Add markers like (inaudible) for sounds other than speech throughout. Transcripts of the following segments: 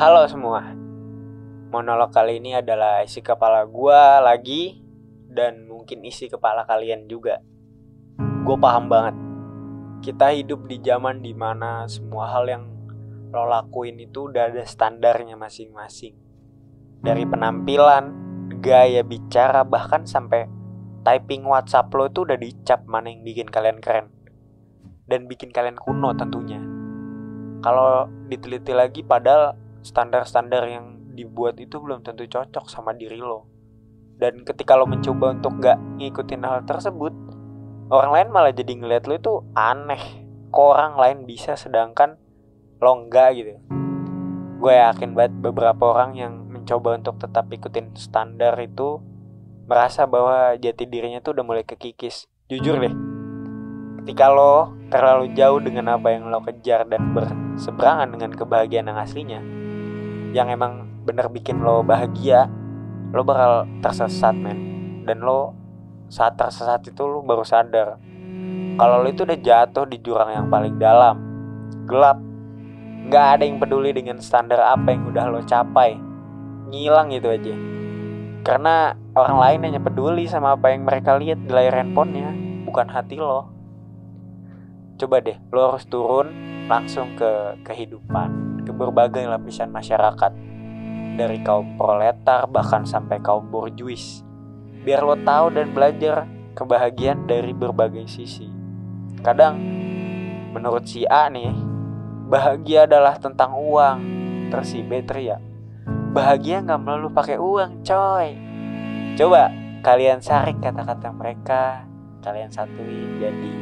Halo semua. Monolog kali ini adalah isi kepala gua lagi dan mungkin isi kepala kalian juga. Gue paham banget. Kita hidup di zaman di mana semua hal yang lo lakuin itu udah ada standarnya masing-masing. Dari penampilan, gaya bicara, bahkan sampai typing WhatsApp lo itu udah dicap mana yang bikin kalian keren. Dan bikin kalian kuno tentunya. Kalau diteliti lagi padahal standar-standar yang dibuat itu belum tentu cocok sama diri lo. Dan ketika lo mencoba untuk gak ngikutin hal tersebut, orang lain malah jadi ngeliat lo itu aneh. Kok orang lain bisa sedangkan lo enggak gitu. Gue yakin banget beberapa orang yang mencoba untuk tetap ikutin standar itu merasa bahwa jati dirinya tuh udah mulai kekikis. Jujur deh, ketika lo terlalu jauh dengan apa yang lo kejar dan berseberangan dengan kebahagiaan yang aslinya, yang emang bener bikin lo bahagia, lo bakal tersesat men. Dan lo saat tersesat itu lo baru sadar kalau lo itu udah jatuh di jurang yang paling dalam, gelap. Gak ada yang peduli dengan standar apa yang udah lo capai, ngilang gitu aja. Karena orang lain hanya peduli sama apa yang mereka lihat di layar handphonenya, bukan hati lo. Coba deh, lo harus turun langsung ke kehidupan, ke berbagai lapisan masyarakat dari kaum proletar bahkan sampai kaum borjuis. Biar lo tahu dan belajar kebahagiaan dari berbagai sisi. Kadang menurut si A nih, bahagia adalah tentang uang. Terus si B teriak, bahagia nggak melulu pakai uang, coy. Coba kalian saring kata-kata mereka, kalian satuin jadi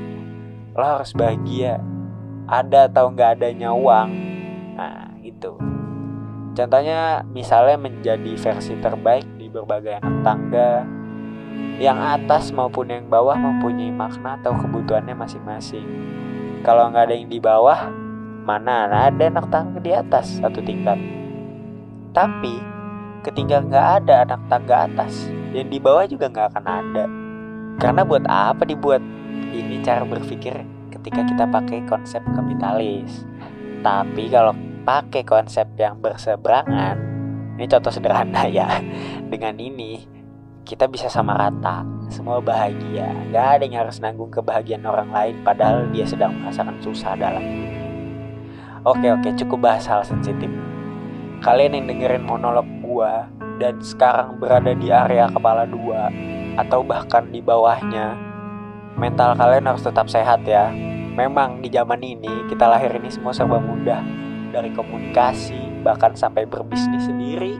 lo harus bahagia. Ada atau nggak adanya uang, gitu. Contohnya misalnya menjadi versi terbaik di berbagai anak tangga Yang atas maupun yang bawah mempunyai makna atau kebutuhannya masing-masing Kalau nggak ada yang di bawah, mana ada anak tangga di atas satu tingkat Tapi ketika nggak ada anak tangga atas, yang di bawah juga nggak akan ada Karena buat apa dibuat? Ini cara berpikir ketika kita pakai konsep kapitalis Tapi kalau pakai konsep yang berseberangan. Ini contoh sederhana ya. Dengan ini kita bisa sama rata semua bahagia. Gak ada yang harus nanggung kebahagiaan orang lain padahal dia sedang merasakan susah dalam oke oke cukup bahas hal sensitif. Kalian yang dengerin monolog gua dan sekarang berada di area kepala dua atau bahkan di bawahnya mental kalian harus tetap sehat ya. Memang di zaman ini kita lahir ini semua serba mudah dari komunikasi bahkan sampai berbisnis sendiri.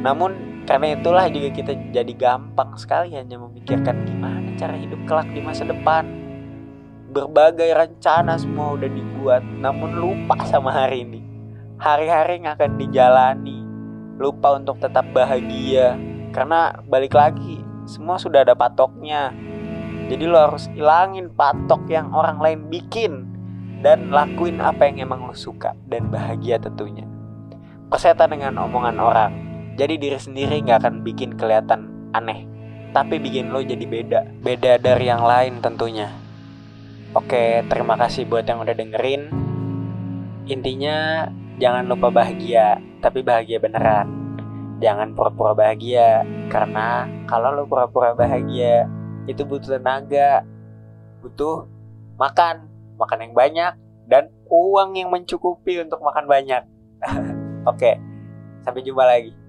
Namun karena itulah juga kita jadi gampang sekali hanya memikirkan gimana cara hidup kelak di masa depan. Berbagai rencana semua udah dibuat, namun lupa sama hari ini. Hari-hari yang akan dijalani, lupa untuk tetap bahagia. Karena balik lagi, semua sudah ada patoknya. Jadi lo harus ilangin patok yang orang lain bikin dan lakuin apa yang emang lo suka dan bahagia tentunya. Persetan dengan omongan orang, jadi diri sendiri nggak akan bikin kelihatan aneh, tapi bikin lo jadi beda, beda dari yang lain tentunya. Oke, terima kasih buat yang udah dengerin. Intinya jangan lupa bahagia, tapi bahagia beneran. Jangan pura-pura bahagia, karena kalau lo pura-pura bahagia, itu butuh tenaga, butuh makan, makan yang banyak, dan uang yang mencukupi untuk makan banyak. (laughs) Oke, sampai jumpa lagi.